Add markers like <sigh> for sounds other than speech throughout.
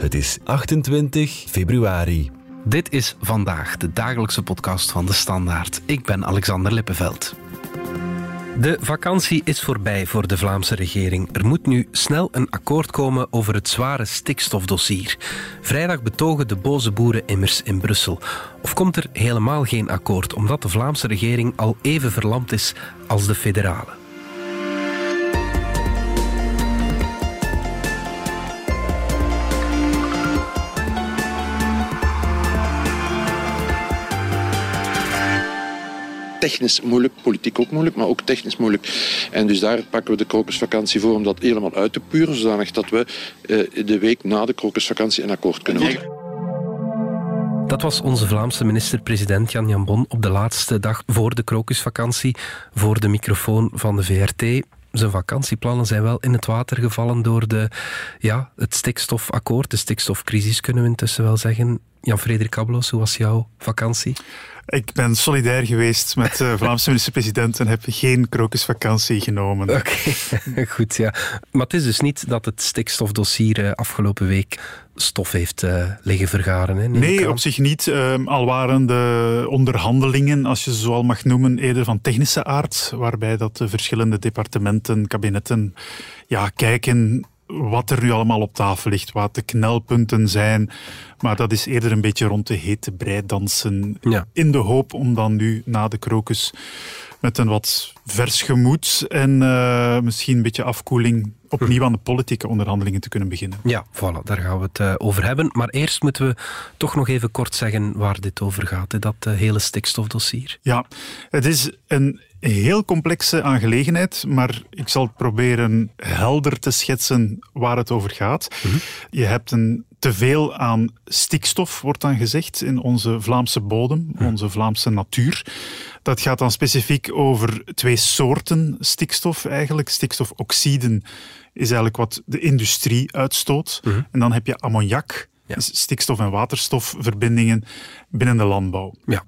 Het is 28 februari. Dit is vandaag de dagelijkse podcast van de Standaard. Ik ben Alexander Lippenveld. De vakantie is voorbij voor de Vlaamse regering. Er moet nu snel een akkoord komen over het zware stikstofdossier. Vrijdag betogen de boze boeren immers in Brussel. Of komt er helemaal geen akkoord omdat de Vlaamse regering al even verlamd is als de federale? Technisch moeilijk, politiek ook moeilijk, maar ook technisch moeilijk. En dus daar pakken we de krokusvakantie voor om dat helemaal uit te puren, zodanig dat we eh, de week na de krokusvakantie een akkoord kunnen maken. Dat was onze Vlaamse minister-president Jan Jambon op de laatste dag voor de krokusvakantie, voor de microfoon van de VRT zijn vakantieplannen zijn wel in het water gevallen door de, ja, het stikstofakkoord, de stikstofcrisis kunnen we intussen wel zeggen. Jan-Frederik Ablos, hoe was jouw vakantie? Ik ben solidair geweest met de Vlaamse <laughs> minister-president en heb geen krokusvakantie genomen. Oké, <laughs> goed ja. Maar het is dus niet dat het stikstofdossier eh, afgelopen week stof heeft uh, liggen vergaren. Hè, nee, op zich niet. Um, al waren de onderhandelingen, als je ze zo al mag noemen, eerder van technische aard, waarbij dat de verschillende departementen, kabinetten ja, kijken wat er nu allemaal op tafel ligt, wat de knelpunten zijn. Maar dat is eerder een beetje rond de hete brei dansen. Ja. In de hoop om dan nu na de krokus met een wat vers gemoed en uh, misschien een beetje afkoeling opnieuw aan de politieke onderhandelingen te kunnen beginnen. Ja, voilà, daar gaan we het uh, over hebben. Maar eerst moeten we toch nog even kort zeggen waar dit over gaat, hè, dat uh, hele stikstofdossier. Ja, het is een heel complexe aangelegenheid, maar ik zal proberen helder te schetsen waar het over gaat. Mhm. Je hebt een teveel aan stikstof, wordt dan gezegd, in onze Vlaamse bodem, onze Vlaamse natuur. Dat gaat dan specifiek over twee soorten stikstof eigenlijk. Stikstofoxiden is eigenlijk wat de industrie uitstoot. Mhm. En dan heb je ammoniak, dus stikstof- en waterstofverbindingen binnen de landbouw. Ja.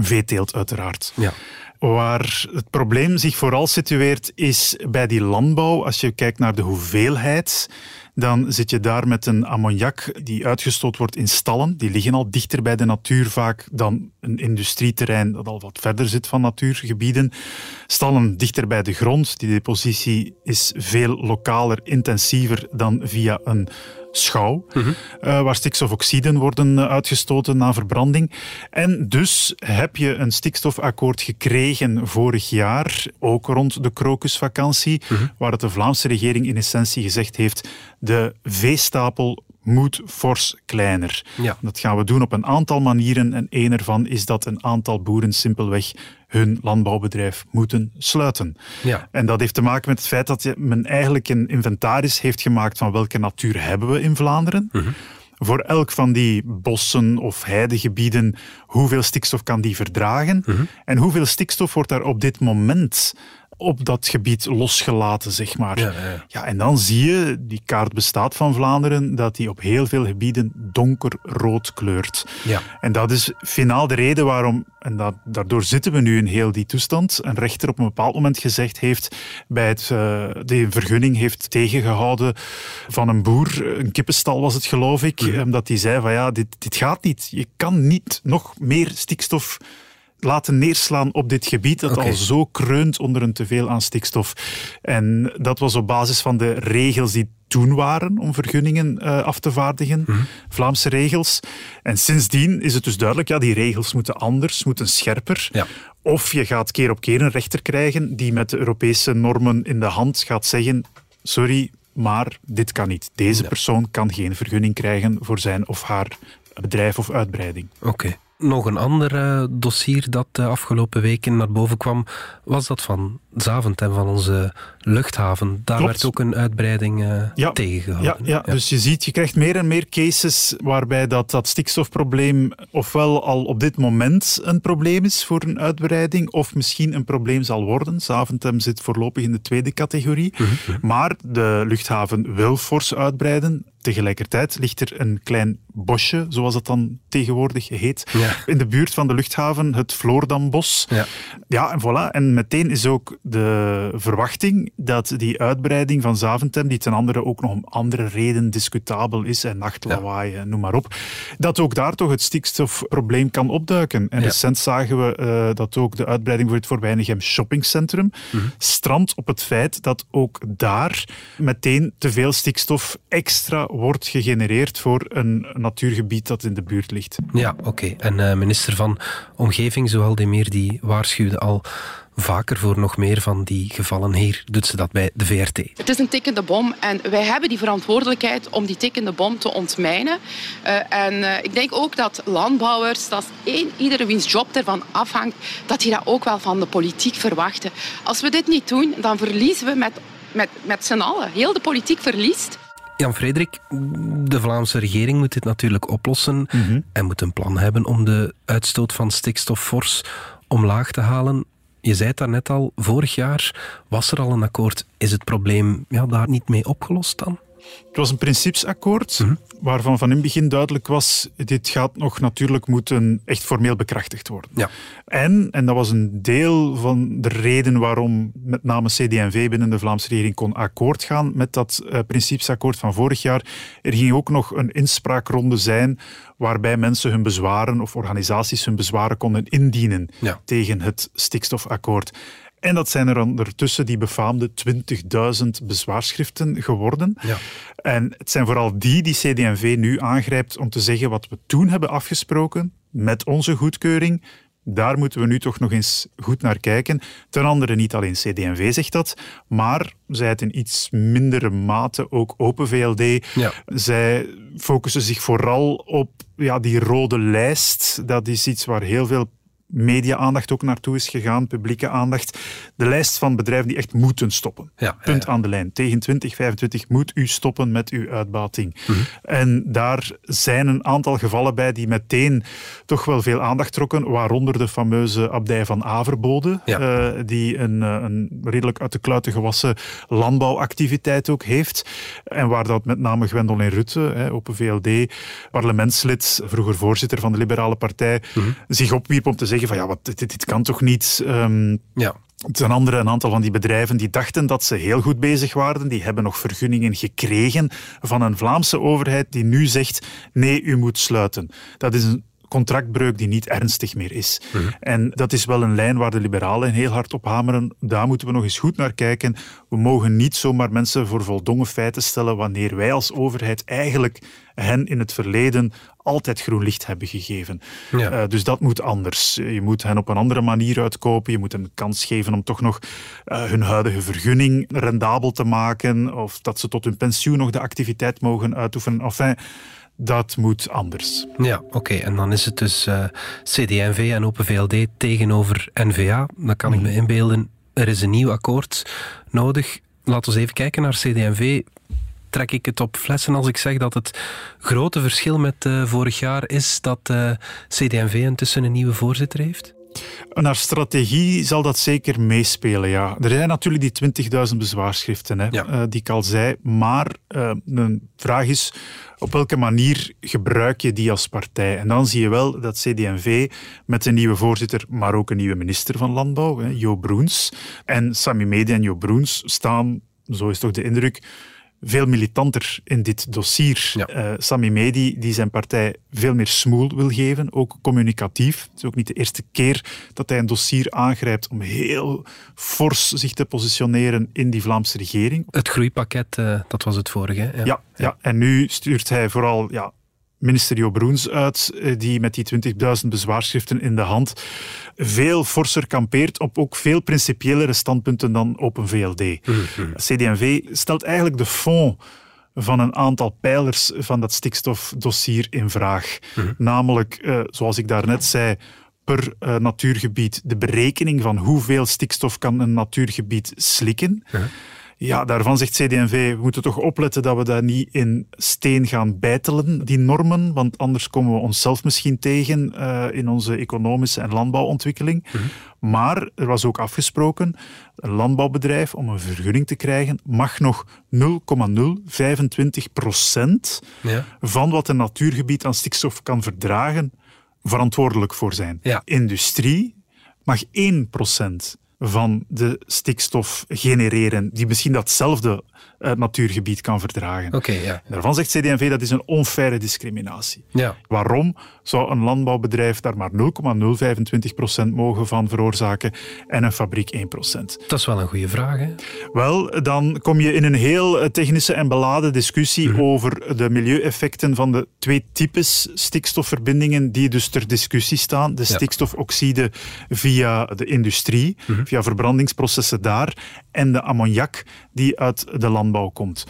Veeteelt uiteraard. Ja. Waar het probleem zich vooral situeert is bij die landbouw. Als je kijkt naar de hoeveelheid, dan zit je daar met een ammoniak die uitgestoot wordt in stallen. Die liggen al dichter bij de natuur vaak dan een industrieterrein dat al wat verder zit van natuurgebieden. Stallen dichter bij de grond. Die depositie is veel lokaler, intensiever dan via een schouw, mhm. uh, waar stikstofoxiden worden eh, uitgestoten na verbranding. En dus heb je een stikstofakkoord gekregen vorig jaar, ook rond de krokusvakantie, mhm. waar het de Vlaamse regering in essentie gezegd heeft de veestapel moet fors kleiner. Ja. Dat gaan we doen op een aantal manieren en één ervan is dat een aantal boeren simpelweg hun landbouwbedrijf moeten sluiten. Ja. En dat heeft te maken met het feit dat men eigenlijk een inventaris heeft gemaakt van welke natuur hebben we in Vlaanderen. Mhm. Voor elk van die bossen of heidegebieden, hoeveel stikstof kan die verdragen? Mhm. En hoeveel stikstof wordt daar op dit moment op dat gebied losgelaten, zeg maar. Ja, ja. ja, en dan zie je, die kaart bestaat van Vlaanderen, dat die op heel veel gebieden donkerrood kleurt. Ja. En dat is finaal de reden waarom, en dat, daardoor zitten we nu in heel die toestand, een rechter op een bepaald moment gezegd heeft, bij het, uh, de vergunning heeft tegengehouden van een boer, een kippenstal was het geloof ik, mm. omdat hij zei van ja, dit, dit gaat niet. Je kan niet nog meer stikstof laten neerslaan op dit gebied dat al zo kreunt onder een teveel aan stikstof. En dat was op basis van de regels die toen waren om vergunningen uh, af te vaardigen, mhm. Vlaamse regels. En sindsdien is het dus duidelijk, ja, die regels moeten anders, moeten scherper. Ja. Of je gaat keer op keer een rechter krijgen die met de Europese normen in de hand gaat zeggen, sorry, maar dit kan niet. Deze persoon kan geen vergunning krijgen voor zijn of haar bedrijf of uitbreiding. Oké. Nog een ander uh, dossier dat de afgelopen weken naar boven kwam, was dat van Zaventem, van onze luchthaven. Daar werd ook een uitbreiding uh, ja. tegengehouden. Ja, ja, dus je ziet, je krijgt meer en meer cases waarbij dat, dat stikstofprobleem ofwel al op dit moment een probleem is voor een uitbreiding, of misschien een probleem zal worden. Zaventem zit voorlopig in de tweede categorie. Mhm, mhm. Maar de luchthaven wil fors uitbreiden. Tegelijkertijd ligt er een klein bosje, zoals het dan tegenwoordig heet, in de buurt van de luchthaven, het Floordambos. Ja. ja, en voilà. En meteen is ook de verwachting dat die uitbreiding van Zaventem, die ten andere ook nog om andere reden discutabel is, en nachtlawaai, ja. noem maar op, dat ook daar toch het stikstofprobleem kan opduiken. En recent zagen we uh, dat ook de uitbreiding voor het Voorbijnigem shoppingcentrum mm strandt op het feit dat ook daar meteen te veel stikstof extra wordt gegenereerd voor een natuurgebied dat in de buurt ligt. Ja, oké. En uh, minister van Omgeving, Zoal Demir, die waarschuwde al vaker voor nog meer van die gevallen. Hier doet ze dat bij de VRT. Het is een tikkende bom en wij hebben die verantwoordelijkheid om die tikkende bom te ontmijnen. Uh, en uh, ik denk ook dat landbouwers, dat één, iedere wiens job ervan afhangt, dat die dat ook wel van de politiek verwachten. Als we dit niet doen, dan verliezen we met, met, met z'n allen. Heel de politiek verliest. Jan-Frederik, de Vlaamse regering moet dit natuurlijk oplossen mm -hmm. en moet een plan hebben om de uitstoot van stikstof fors omlaag te halen. Je zei het daarnet al, vorig jaar was er al een akkoord. Is het probleem ja, daar niet mee opgelost dan? Het was een principesakkoord mm -hmm. waarvan van in het begin duidelijk was, dit gaat nog natuurlijk moeten echt formeel bekrachtigd worden. Ja. En, en dat was een deel van de reden waarom met name CD&V binnen de Vlaamse regering kon akkoord gaan met dat uh, principesakkoord van vorig jaar. Er ging ook nog een inspraakronde zijn waarbij mensen hun bezwaren of organisaties hun bezwaren konden indienen ja. tegen het stikstofakkoord. En dat zijn er ondertussen die befaamde 20.000 bezwaarschriften geworden. Ja. En het zijn vooral die die CD&V nu aangrijpt om te zeggen wat we toen hebben afgesproken met onze goedkeuring. Daar moeten we nu toch nog eens goed naar kijken. Ten andere, niet alleen CD&V zegt dat, maar zij het in iets mindere mate ook Open VLD. Ja. Zij focussen zich vooral op ja, die rode lijst. Dat is iets waar heel veel media-aandacht ook naartoe is gegaan, publieke aandacht. De lijst van bedrijven die echt moeten stoppen. Ja, Punt ja, aan de lijn. Tegen 2025 moet u stoppen met uw uitbating. Mhm. En daar zijn een aantal gevallen bij die meteen toch wel veel aandacht trokken, waaronder de fameuze abdij van Averbode, uh, die een, uh, een redelijk uit de kluiten gewassen landbouwactiviteit ook heeft. En waar dat met name Gwendoline Rutte, hè, Open VLD, parlementslid, vroeger voorzitter van de Liberale Partij, Mhm. zich opwierp om te zeggen van ja, wat, dit, dit kan toch niet... Um, Ja. Ten andere, een aantal van die bedrijven die dachten dat ze heel goed bezig waren, die hebben nog vergunningen gekregen van een Vlaamse overheid die nu zegt nee, u moet sluiten. Dat is een contractbreuk die niet ernstig meer is. Mhm. En dat is wel een lijn waar de liberalen heel hard op hameren. Daar moeten we nog eens goed naar kijken. We mogen niet zomaar mensen voor voldongen feiten stellen wanneer wij als overheid eigenlijk hen in het verleden altijd groen licht hebben gegeven. Ja. Uh, dus dat moet anders. Je moet hen op een andere manier uitkopen. Je moet hen de kans geven om toch nog uh, hun huidige vergunning rendabel te maken. Of dat ze tot hun pensioen nog de activiteit mogen uitoefenen. Enfin, dat moet anders. Ja, oké. Okay. En dan is het dus uh, CD&V en Open VLD tegenover N-VA. Dan kan mm. ik me inbeelden, er is een nieuw akkoord nodig. Laten we even kijken naar CD&V. Trek ik het op flessen als ik zeg dat het grote verschil met uh, vorig jaar is dat uh, CD&V intussen een nieuwe voorzitter heeft? Naar strategie zal dat zeker meespelen, ja. Er zijn natuurlijk die 20.000 bezwaarschriften, hè, ja. uh, die ik al zei. Maar uh, een vraag is, op welke manier gebruik je die als partij? En dan zie je wel dat CD&V met een nieuwe voorzitter, maar ook een nieuwe minister van Landbouw, hè, Jo Broens, en Sami Medi en Jo Broens staan, zo is toch de indruk, veel militanter in dit dossier. Ja. Uh, Sami Medi, die zijn partij veel meer smoel wil geven, ook communicatief. Het is ook niet de eerste keer dat hij een dossier aangrijpt om heel fors zich te positioneren in die Vlaamse regering. Het groeipakket, uh, dat was het vorige. Ja. Ja, ja. ja, en nu stuurt hij vooral ja, minister Jo Broens uit, die met die 20.000 bezwaarschriften in de hand veel forser kampeert op ook veel principiëlere standpunten dan Open VLD. Mm-hmm. CD&V stelt eigenlijk de fond van een aantal pijlers van dat stikstofdossier in vraag. Mm-hmm. Namelijk, uh, zoals ik daarnet zei, per uh, natuurgebied de berekening van hoeveel stikstof kan een natuurgebied slikken. Ja, daarvan zegt CD&V, we moeten toch opletten dat we dat niet in steen gaan bijtelen, die normen, want anders komen we onszelf misschien tegen uh, in onze economische en landbouwontwikkeling. Mm-hmm. Maar er was ook afgesproken, een landbouwbedrijf, om een vergunning te krijgen, mag nog 0,025 procent ja. van wat een natuurgebied aan stikstof kan verdragen, verantwoordelijk voor zijn. Ja. Industrie mag 1 procent van de stikstof genereren, die misschien datzelfde uh, natuurgebied kan verdragen. Ja. Daarvan zegt CD&V dat is een onfaire discriminatie. Ja. Waarom zou een landbouwbedrijf daar maar 0,025% mogen van veroorzaken en een fabriek 1%? Dat is wel een goede vraag. Hè? Wel, dan kom je in een heel eh, technische en beladen discussie Mhm. over de milieueffecten van de twee types stikstofverbindingen die dus ter discussie staan. De stikstofoxide via de industrie, Mhm. via verbrandingsprocessen daar, en de ammoniak die uit de landbouw komt.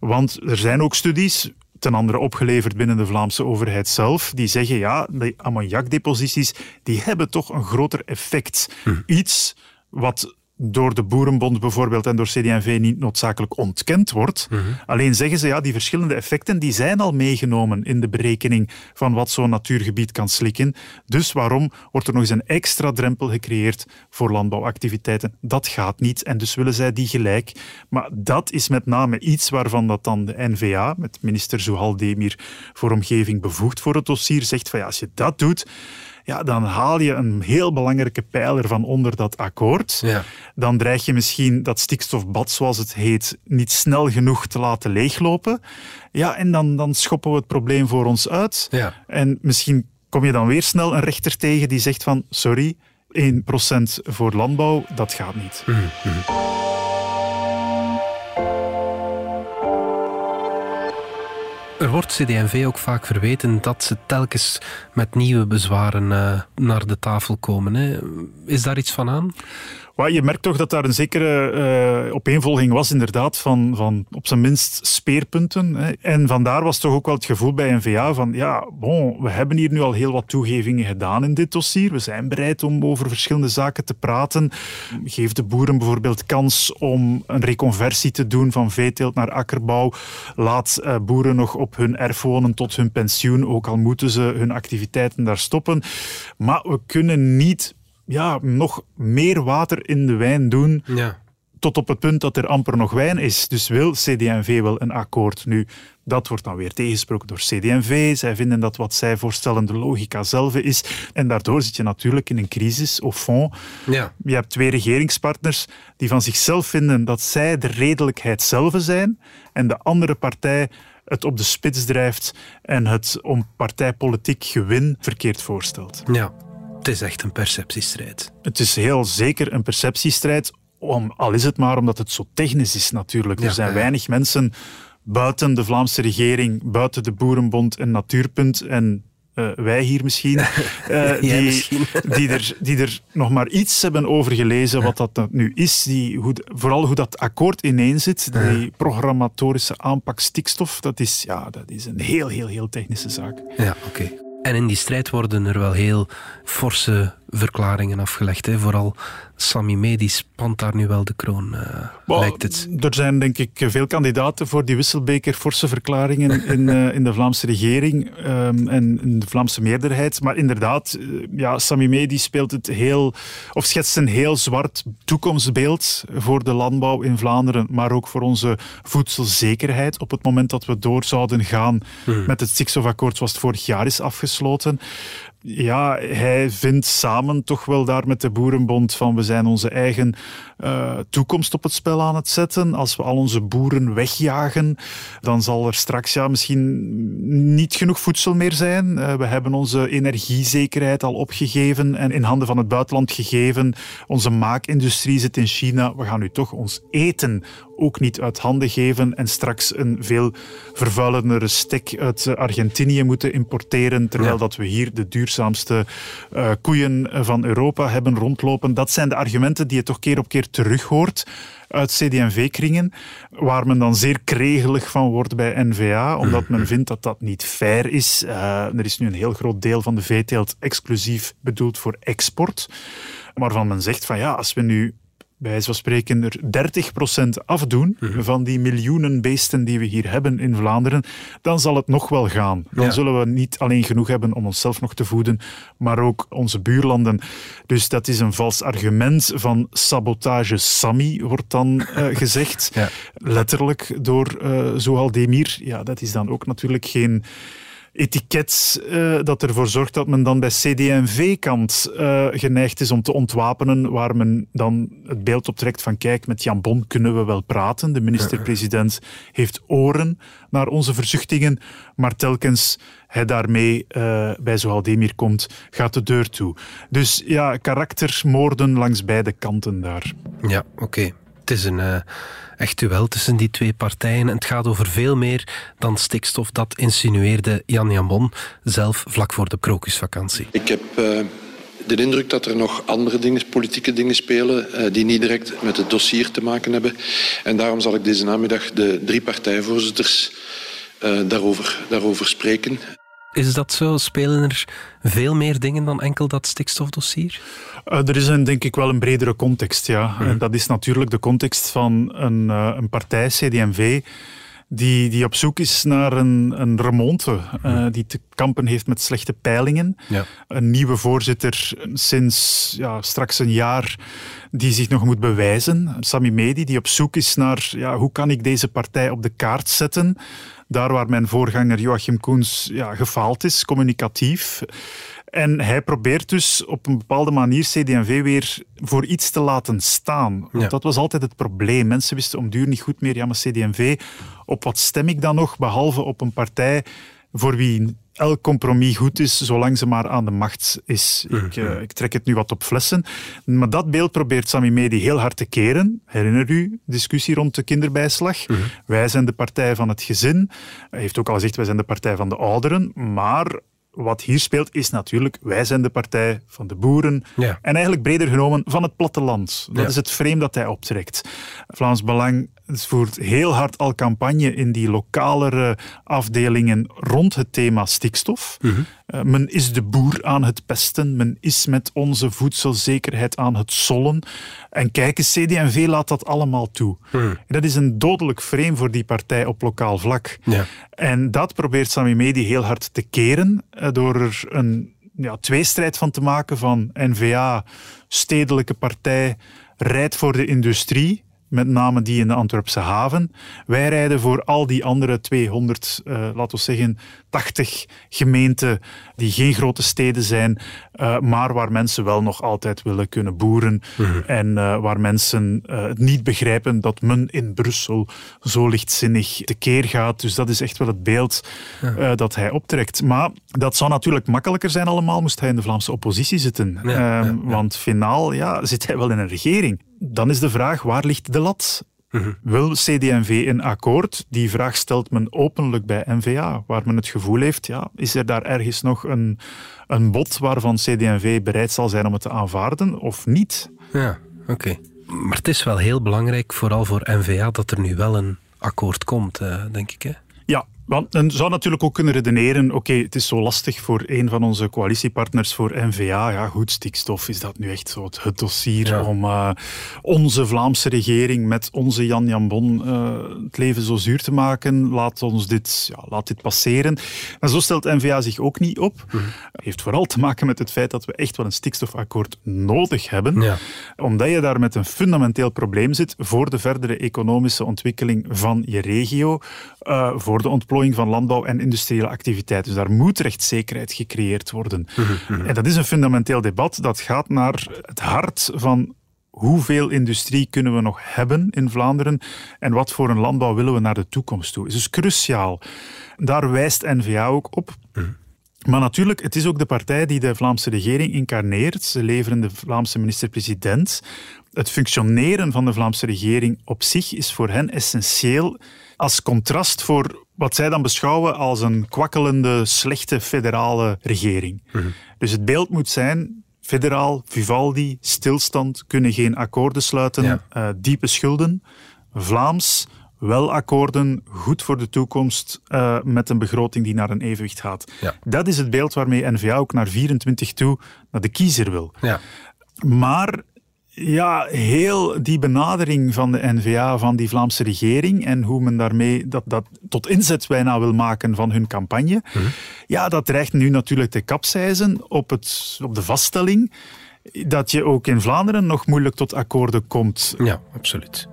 Want er zijn ook studies, ten andere opgeleverd binnen de Vlaamse overheid zelf, die zeggen ja, die ammoniakdeposities die hebben toch een groter effect. Iets wat door de Boerenbond bijvoorbeeld en door CD&V niet noodzakelijk ontkend wordt. Alleen zeggen ze, ja, die verschillende effecten die zijn al meegenomen in de berekening van wat zo'n natuurgebied kan slikken. Dus waarom wordt er nog eens een extra drempel gecreëerd voor landbouwactiviteiten? Dat gaat niet en dus willen zij die gelijk. Maar dat is met name iets waarvan dat dan de NVA, met minister Zuhal Demir voor Omgeving bevoegd voor het dossier, zegt van ja, als je dat doet, ja, dan haal je een heel belangrijke pijler van onder dat akkoord. Ja. Dan dreig je misschien dat stikstofbad, zoals het heet, niet snel genoeg te laten leeglopen. Ja, en dan, dan schoppen we het probleem voor ons uit. Ja. En misschien kom je dan weer snel een rechter tegen die zegt van, sorry, 1% voor landbouw, dat gaat niet. Er wordt CD&V ook vaak verweten dat ze telkens met nieuwe bezwaren uh, naar de tafel komen. Hè. Is daar iets van aan? Je merkt toch dat daar een zekere uh, opeenvolging was, inderdaad, van, van op zijn minst speerpunten. Hè. En vandaar was toch ook wel het gevoel bij NVA van, ja, bon, we hebben hier nu al heel wat toegevingen gedaan in dit dossier. We zijn bereid om over verschillende zaken te praten. Geef de boeren bijvoorbeeld kans om een reconversie te doen van veeteelt naar akkerbouw. Laat uh, boeren nog op hun erf wonen tot hun pensioen, ook al moeten ze hun activiteiten daar stoppen. Maar we kunnen niet ja, nog meer water in de wijn doen. Ja. Tot op het punt dat er amper nog wijn is. Dus wil CD&V wel een akkoord nu? Dat wordt dan weer tegensproken door CD&V. Zij vinden dat wat zij voorstellen de logica zelf is. En daardoor zit je natuurlijk in een crisis, au fond. Ja. Je hebt twee regeringspartners die van zichzelf vinden dat zij de redelijkheid zelf zijn. En de andere partij het op de spits drijft en het om partijpolitiek gewin verkeerd voorstelt. Ja. Het is echt een perceptiestrijd. Het is heel zeker een perceptiestrijd, om, al is het maar omdat het zo technisch is natuurlijk. Ja, er zijn ja. weinig mensen buiten de Vlaamse regering, buiten de Boerenbond en Natuurpunt en uh, wij hier misschien, <laughs> uh, die, misschien. <laughs> die, er, die er nog maar iets hebben over gelezen wat dat nu is. Die, hoe, vooral hoe dat akkoord ineen zit, die programmatorische aanpak stikstof, dat is, ja, dat is een heel, heel, heel technische zaak. Ja, oké. Okay. En in die strijd worden er wel heel forse verklaringen afgelegd. Hè? Vooral Sami Medi spant daar nu wel de kroon, uh, well, lijkt het. Er zijn denk ik veel kandidaten voor die wisselbeker forse verklaringen <laughs> in, uh, in de Vlaamse regering um, en in de Vlaamse meerderheid. Maar inderdaad, uh, ja, Sami Medi speelt het heel, of schetst een heel zwart toekomstbeeld voor de landbouw in Vlaanderen, maar ook voor onze voedselzekerheid op het moment dat we door zouden gaan hmm. met het stikstofakkoord zoals het vorig jaar is afgesloten. Ja, hij vindt samen toch wel daar met de Boerenbond van we zijn onze eigen uh, toekomst op het spel aan het zetten. Als we al onze boeren wegjagen, dan zal er straks ja, misschien niet genoeg voedsel meer zijn. Uh, we hebben onze energiezekerheid al opgegeven en in handen van het buitenland gegeven. Onze maakindustrie zit in China. We gaan nu toch ons eten ook niet uit handen geven en straks een veel vervuilendere stek uit Argentinië moeten importeren, terwijl ja. dat we hier de duurzaamste uh, koeien van Europa hebben rondlopen. Dat zijn de argumenten die je toch keer op keer terug hoort uit CD&V-kringen, waar men dan zeer kregelig van wordt bij NVA, omdat men vindt dat dat niet fair is. Uh, er is nu een heel groot deel van de veeteelt exclusief bedoeld voor export, waarvan men zegt van ja, als we nu bij wijze van spreken er 30% afdoen -hmm. van die miljoenen beesten die we hier hebben in Vlaanderen, dan zal het nog wel gaan. Dan ja. zullen we niet alleen genoeg hebben om onszelf nog te voeden, maar ook onze buurlanden. Dus dat is een vals argument van sabotage Sami, wordt dan uh, <laughs> gezegd. ja. Letterlijk door uh, Zohal Demir. Ja, dat is dan ook natuurlijk geen etiket uh, dat ervoor zorgt dat men dan bij CD&V-kant uh, geneigd is om te ontwapenen, waar men dan het beeld op trekt van kijk, met Jan Bon kunnen we wel praten. De minister-president heeft oren naar onze verzuchtingen, maar telkens hij daarmee uh, bij Zoaldemir komt, gaat de deur toe. Dus ja, karaktermoorden langs beide kanten daar. Ja, oké. Het is een uh, echt duel tussen die twee partijen. En het gaat over veel meer dan stikstof. Dat insinueerde Jan Jambon zelf vlak voor de krokusvakantie. Ik heb uh, de indruk dat er nog andere dingen, politieke dingen spelen uh, die niet direct met het dossier te maken hebben. En daarom zal ik deze namiddag de drie partijvoorzitters daarover, daarover spreken. Is dat zo? Spelen er veel meer dingen dan enkel dat stikstofdossier? Uh, er is een, denk ik wel een bredere context, ja. Mhm. En dat is natuurlijk de context van een, uh, een partij, CD&V, die, die op zoek is naar een, een remonte, uh, die te kampen heeft met slechte peilingen. Ja. Een nieuwe voorzitter sinds ja, straks een jaar die zich nog moet bewijzen. Sami Medi, die op zoek is naar ja, hoe kan ik deze partij op de kaart zetten daar waar mijn voorganger Joachim Koens ja, gefaald is, communicatief. En hij probeert dus op een bepaalde manier CD&V weer voor iets te laten staan. Want dat was altijd het probleem. Mensen wisten om duur niet goed meer, ja maar CD&V, op wat stem ik dan nog, behalve op een partij voor wie elk compromis goed is, zolang ze maar aan de macht is. Ik, eh, ik, trek het nu wat op flessen. Maar dat beeld probeert Sami Medi heel hard te keren. Herinner u discussie rond de kinderbijslag? Mhm. Wij zijn de partij van het gezin. Hij heeft ook al gezegd, wij zijn de partij van de ouderen. Maar wat hier speelt is natuurlijk, wij zijn de partij van de boeren en eigenlijk breder genomen van het platteland. Dat is het frame dat hij optrekt. Vlaams Belang voert heel hard al campagne in die lokalere afdelingen rond het thema stikstof. Mhm. Eh, men is de boer aan het pesten, men is met onze voedselzekerheid aan het sollen. En kijk eens, CD&V laat dat allemaal toe. Mhm. Dat is een dodelijk frame voor die partij op lokaal vlak. Ja. En dat probeert Sami Medi heel hard te keren eh, door er een ja, tweestrijd van te maken van NVA, stedelijke partij, rijdt voor de industrie met name die in de Antwerpse haven. Wij rijden voor al die andere 200, uh, laten we zeggen, 80 gemeenten die geen grote steden zijn, uh, maar waar mensen wel nog altijd willen kunnen boeren mhm. en uh, waar mensen het niet begrijpen dat men in Brussel zo lichtzinnig tekeer gaat. Dus dat is echt wel het beeld dat hij optrekt. Maar dat zou natuurlijk makkelijker zijn allemaal, moest hij in de Vlaamse oppositie zitten. Ja, ehm, want finaal ja, zit hij wel in een regering dan is de vraag, waar ligt de lat? Wil CD&V een akkoord? Die vraag stelt men openlijk bij NVA, waar men het gevoel heeft, ja, is er daar ergens nog een, een bod waarvan CD&V bereid zal zijn om het te aanvaarden of niet? Ja, oké. Maar het is wel heel belangrijk, vooral voor NVA, dat er nu wel een akkoord komt, eh, denk ik. Hè? Want men zou natuurlijk ook kunnen redeneren, oké, het is zo lastig voor een van onze coalitiepartners voor NVA. Ja, goed, stikstof, is dat nu echt zo het, dossier om uh, onze Vlaamse regering met onze Jan Jan Bon uh, het leven zo zuur te maken? Laat ons dit, ja, laat dit passeren. En zo stelt NVA zich ook niet op. Mm Heeft vooral te maken met het feit dat we echt wel een stikstofakkoord nodig hebben. Ja. Omdat je daar met een fundamenteel probleem zit voor de verdere economische ontwikkeling van je regio, uh, voor de ontplooiing van landbouw en industriële activiteiten. Dus daar moet rechtszekerheid gecreëerd worden. Mhm, mhm. En dat is een fundamenteel debat dat gaat naar het hart van hoeveel industrie kunnen we nog hebben in Vlaanderen en wat voor een landbouw willen we naar de toekomst toe. Het is dus cruciaal. Daar wijst NVA ook op. Mhm. Maar natuurlijk, het is ook de partij die de Vlaamse regering incarneert. Ze leveren de Vlaamse minister-president. Het functioneren van de Vlaamse regering op zich is voor hen essentieel als contrast voor wat zij dan beschouwen als een kwakkelende, slechte federale regering. Mhm. Dus het beeld moet zijn, federaal, Vivaldi, stilstand, kunnen geen akkoorden sluiten, eh, diepe schulden. Vlaams, wel akkoorden, goed voor de toekomst, uh, met een begroting die naar een evenwicht gaat. Dat is het beeld waarmee N-VA ook naar 24 toe naar de kiezer wil. Ja. Maar ja, heel die benadering van de NVA, van die Vlaamse regering en hoe men daarmee dat, dat tot inzet bijna wil maken van hun campagne, mhm. ja, dat dreigt nu natuurlijk te kapseizen op, het, op de vaststelling dat je ook in Vlaanderen nog moeilijk tot akkoorden komt. Ja, absoluut.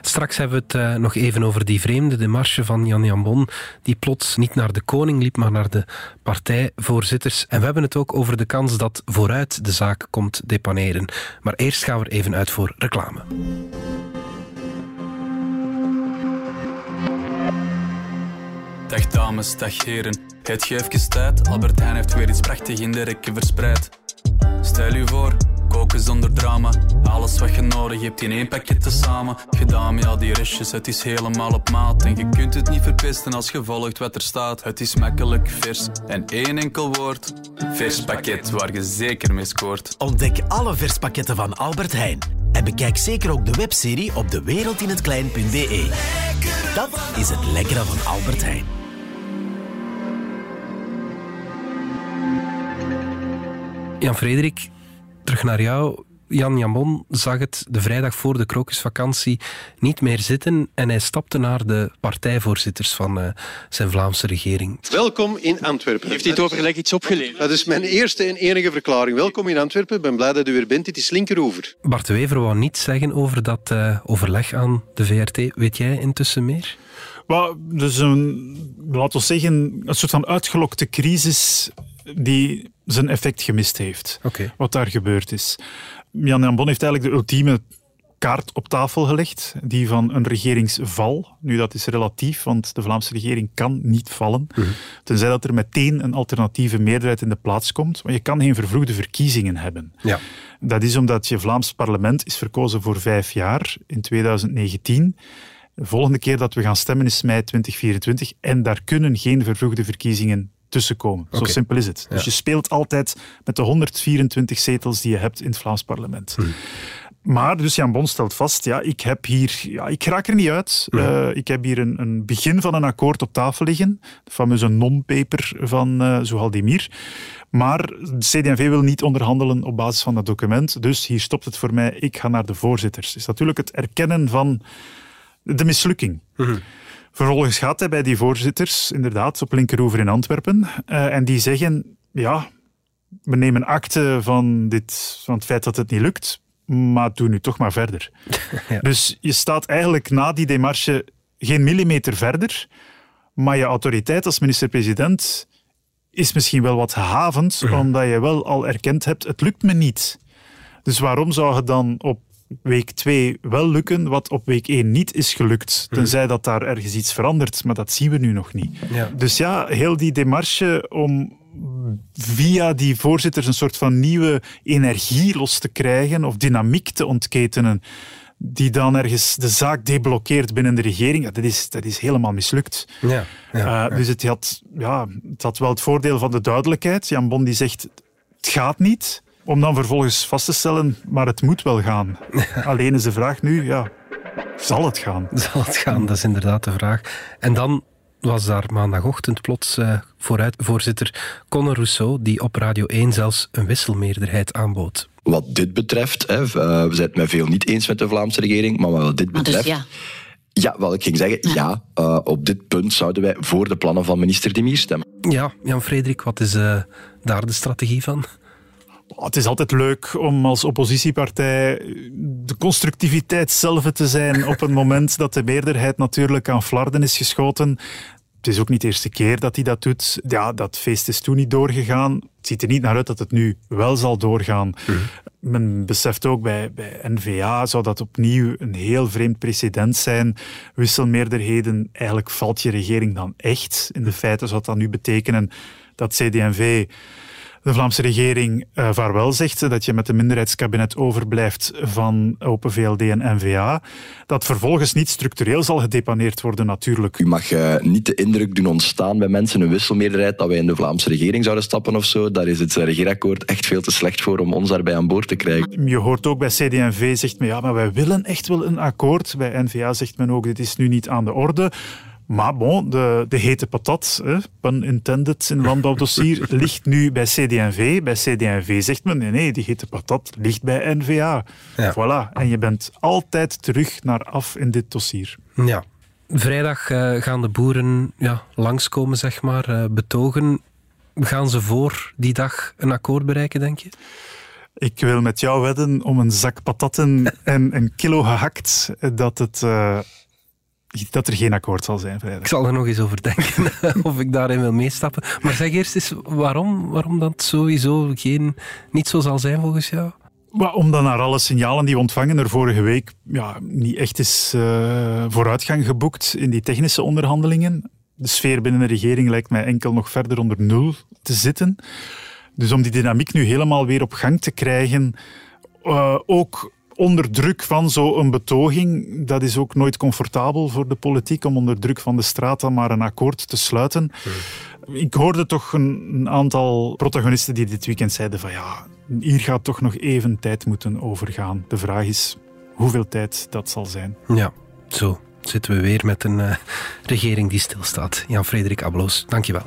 Straks hebben we het uh, nog even over die vreemde demarche van Jan Jambon, die plots niet naar de koning liep, maar naar de partijvoorzitters. En we hebben het ook over de kans dat vooruit de zaak komt depaneren. Maar eerst gaan we even uit voor reclame. Dag dames, dag heren. Het geeft tijd, Albert Heijn heeft weer iets prachtig in de rekken verspreid. Stel u voor, koken zonder drama. Alles wat je nodig hebt in één pakje te samen. Gedaan met al die restjes, het is helemaal op maat. En je kunt het niet verpesten als je volgt wat er staat. Het is makkelijk, vers en één enkel woord. Vers pakket, waar je zeker mee scoort. Ontdek alle verspakketten van Albert Heijn. En bekijk zeker ook de webserie op dewereldinhetklein.be. Dat is het lekkere van Albert Heijn. Jan-Frederik, terug naar jou. Jan Jamon zag het de vrijdag voor de krokusvakantie niet meer zitten en hij stapte naar de partijvoorzitters van uh, zijn Vlaamse regering. Welkom in Antwerpen. Heeft dit overleg iets opgeleverd? Dat is mijn eerste en enige verklaring. Welkom in Antwerpen. Ik ben blij dat u weer bent. Dit is Linkeroever. Bart de Wever wou niets zeggen over dat uh, overleg aan de VRT. Weet jij intussen meer? Well, dus een, laten we zeggen, een soort van uitgelokte crisis die zijn effect gemist heeft. Okay. Wat daar gebeurd is. Jan Jan Bon heeft eigenlijk de ultieme kaart op tafel gelegd, die van een regeringsval. Nu, dat is relatief, want de Vlaamse regering kan niet vallen, mm tenzij dat er meteen een alternatieve meerderheid in de plaats komt. Maar je kan geen vervroegde verkiezingen hebben. Ja. Dat is omdat je Vlaams parlement is verkozen voor vijf jaar in 2019. De volgende keer dat we gaan stemmen is mei 2024 en daar kunnen geen vervroegde verkiezingen tussenkomen. Zo simpel is het. Dus je speelt altijd met de 124 zetels die je hebt in het Vlaams parlement. Hmm. Maar, dus Jan Bon stelt vast, ja, ik heb hier, ja, ik raak er niet uit. Uh, ik heb hier een, een, begin van een akkoord op tafel liggen, de fameuze non-paper van uh, Zohaldemir. Maar de CD&V wil niet onderhandelen op basis van dat document, dus hier stopt het voor mij. Ik ga naar de voorzitters. Is natuurlijk het erkennen van de mislukking. Mm Vervolgens gaat hij bij die voorzitters, inderdaad, op Linkeroever in Antwerpen. Uh, en die zeggen, ja, we nemen akte van, dit, van het feit dat het niet lukt, maar doe nu toch maar verder. <laughs> ja. Dus je staat eigenlijk na die demarche geen millimeter verder, maar je autoriteit als minister-president is misschien wel wat gehavend, Mhm. omdat je wel al erkend hebt, het lukt me niet. Dus waarom zou je dan op week 2 wel lukken, wat op week 1 niet is gelukt. Tenzij dat daar ergens iets verandert, maar dat zien we nu nog niet. Ja. Dus ja, heel die demarche om via die voorzitters een soort van nieuwe energie los te krijgen of dynamiek te ontketenen, die dan ergens de zaak deblokkeert binnen de regering, ja, dat, is, dat is helemaal mislukt. Ja, ja, Uh, ja. Dus het had, ja, het had wel het voordeel van de duidelijkheid. Jan Bon die zegt, het gaat niet. Om dan vervolgens vast te stellen, maar het moet wel gaan. <laughs> Alleen is de vraag nu, ja, zal het gaan? Zal het gaan? Dat is inderdaad de vraag. En dan was daar maandagochtend plots uh, vooruit voorzitter Conor Rousseau, die op Radio 1 zelfs een wisselmeerderheid aanbood. Wat dit betreft, hè, uh, we zijn het met veel niet eens met de Vlaamse regering, maar wat dit dus betreft... ja. Ja, wel, ik ging zeggen, ja, uh, op dit punt zouden wij voor de plannen van minister De Mier stemmen. Ja, Jan-Frederik, wat is uh, daar de strategie van? Oh, het is altijd leuk om als oppositiepartij de constructiviteit zelf te zijn op een moment dat de meerderheid natuurlijk aan flarden is geschoten. Het is ook niet de eerste keer dat hij dat doet. Ja, dat feest is toen niet doorgegaan. Het ziet er niet naar uit dat het nu wel zal doorgaan. Mm. Men beseft ook bij, bij NVA zou dat opnieuw een heel vreemd precedent zijn. Wisselmeerderheden, eigenlijk valt je regering dan echt. In de feiten zou dat nu betekenen dat CD&V de Vlaamse regering uh, vaarwel zegt, dat je met een minderheidskabinet overblijft van Open VLD en NVA, dat vervolgens niet structureel zal gedepaneerd worden natuurlijk. U mag uh, niet de indruk doen ontstaan bij mensen, een wisselmeerderheid, dat wij in de Vlaamse regering zouden stappen of zo. Daar is het regeerakkoord echt veel te slecht voor om ons daarbij aan boord te krijgen. Je hoort ook bij CD&V, zegt men, ja, maar wij willen echt wel een akkoord. Bij NVA zegt men ook, dit is nu niet aan de orde. Maar bon, de, de hete patat, hè, pun intended in landbouwdossier, <laughs> ligt nu bij CD&V. Bij CD&V zegt men, nee, nee, die hete patat ligt bij NVA. Ja. Voilà. En je bent altijd terug naar af in dit dossier. Ja. Vrijdag uh, gaan de boeren ja, langskomen, zeg maar, uh, betogen. Gaan ze voor die dag een akkoord bereiken, denk je? Ik wil met jou wedden om een zak patatten <laughs> en een kilo gehakt dat, het, uh, dat er geen akkoord zal zijn vrijdag. Ik zal er nog eens over denken <laughs> of ik daarin wil meestappen. Maar zeg eerst eens waarom, waarom dat sowieso geen, niet zo zal zijn volgens jou? Maar omdat naar alle signalen die we ontvangen er vorige week ja, niet echt is uh, vooruitgang geboekt in die technische onderhandelingen. De sfeer binnen de regering lijkt mij enkel nog verder onder nul te zitten. Dus om die dynamiek nu helemaal weer op gang te krijgen, uh, ook onder druk van zo'n betoging, dat is ook nooit comfortabel voor de politiek om onder druk van de straat dan maar een akkoord te sluiten. Ik hoorde toch een, een, aantal protagonisten die dit weekend zeiden van ja, hier gaat toch nog even tijd moeten overgaan. De vraag is hoeveel tijd dat zal zijn. Ja, zo zitten we weer met een uh, regering die stilstaat. Jan-Frederik Abloos, dankjewel.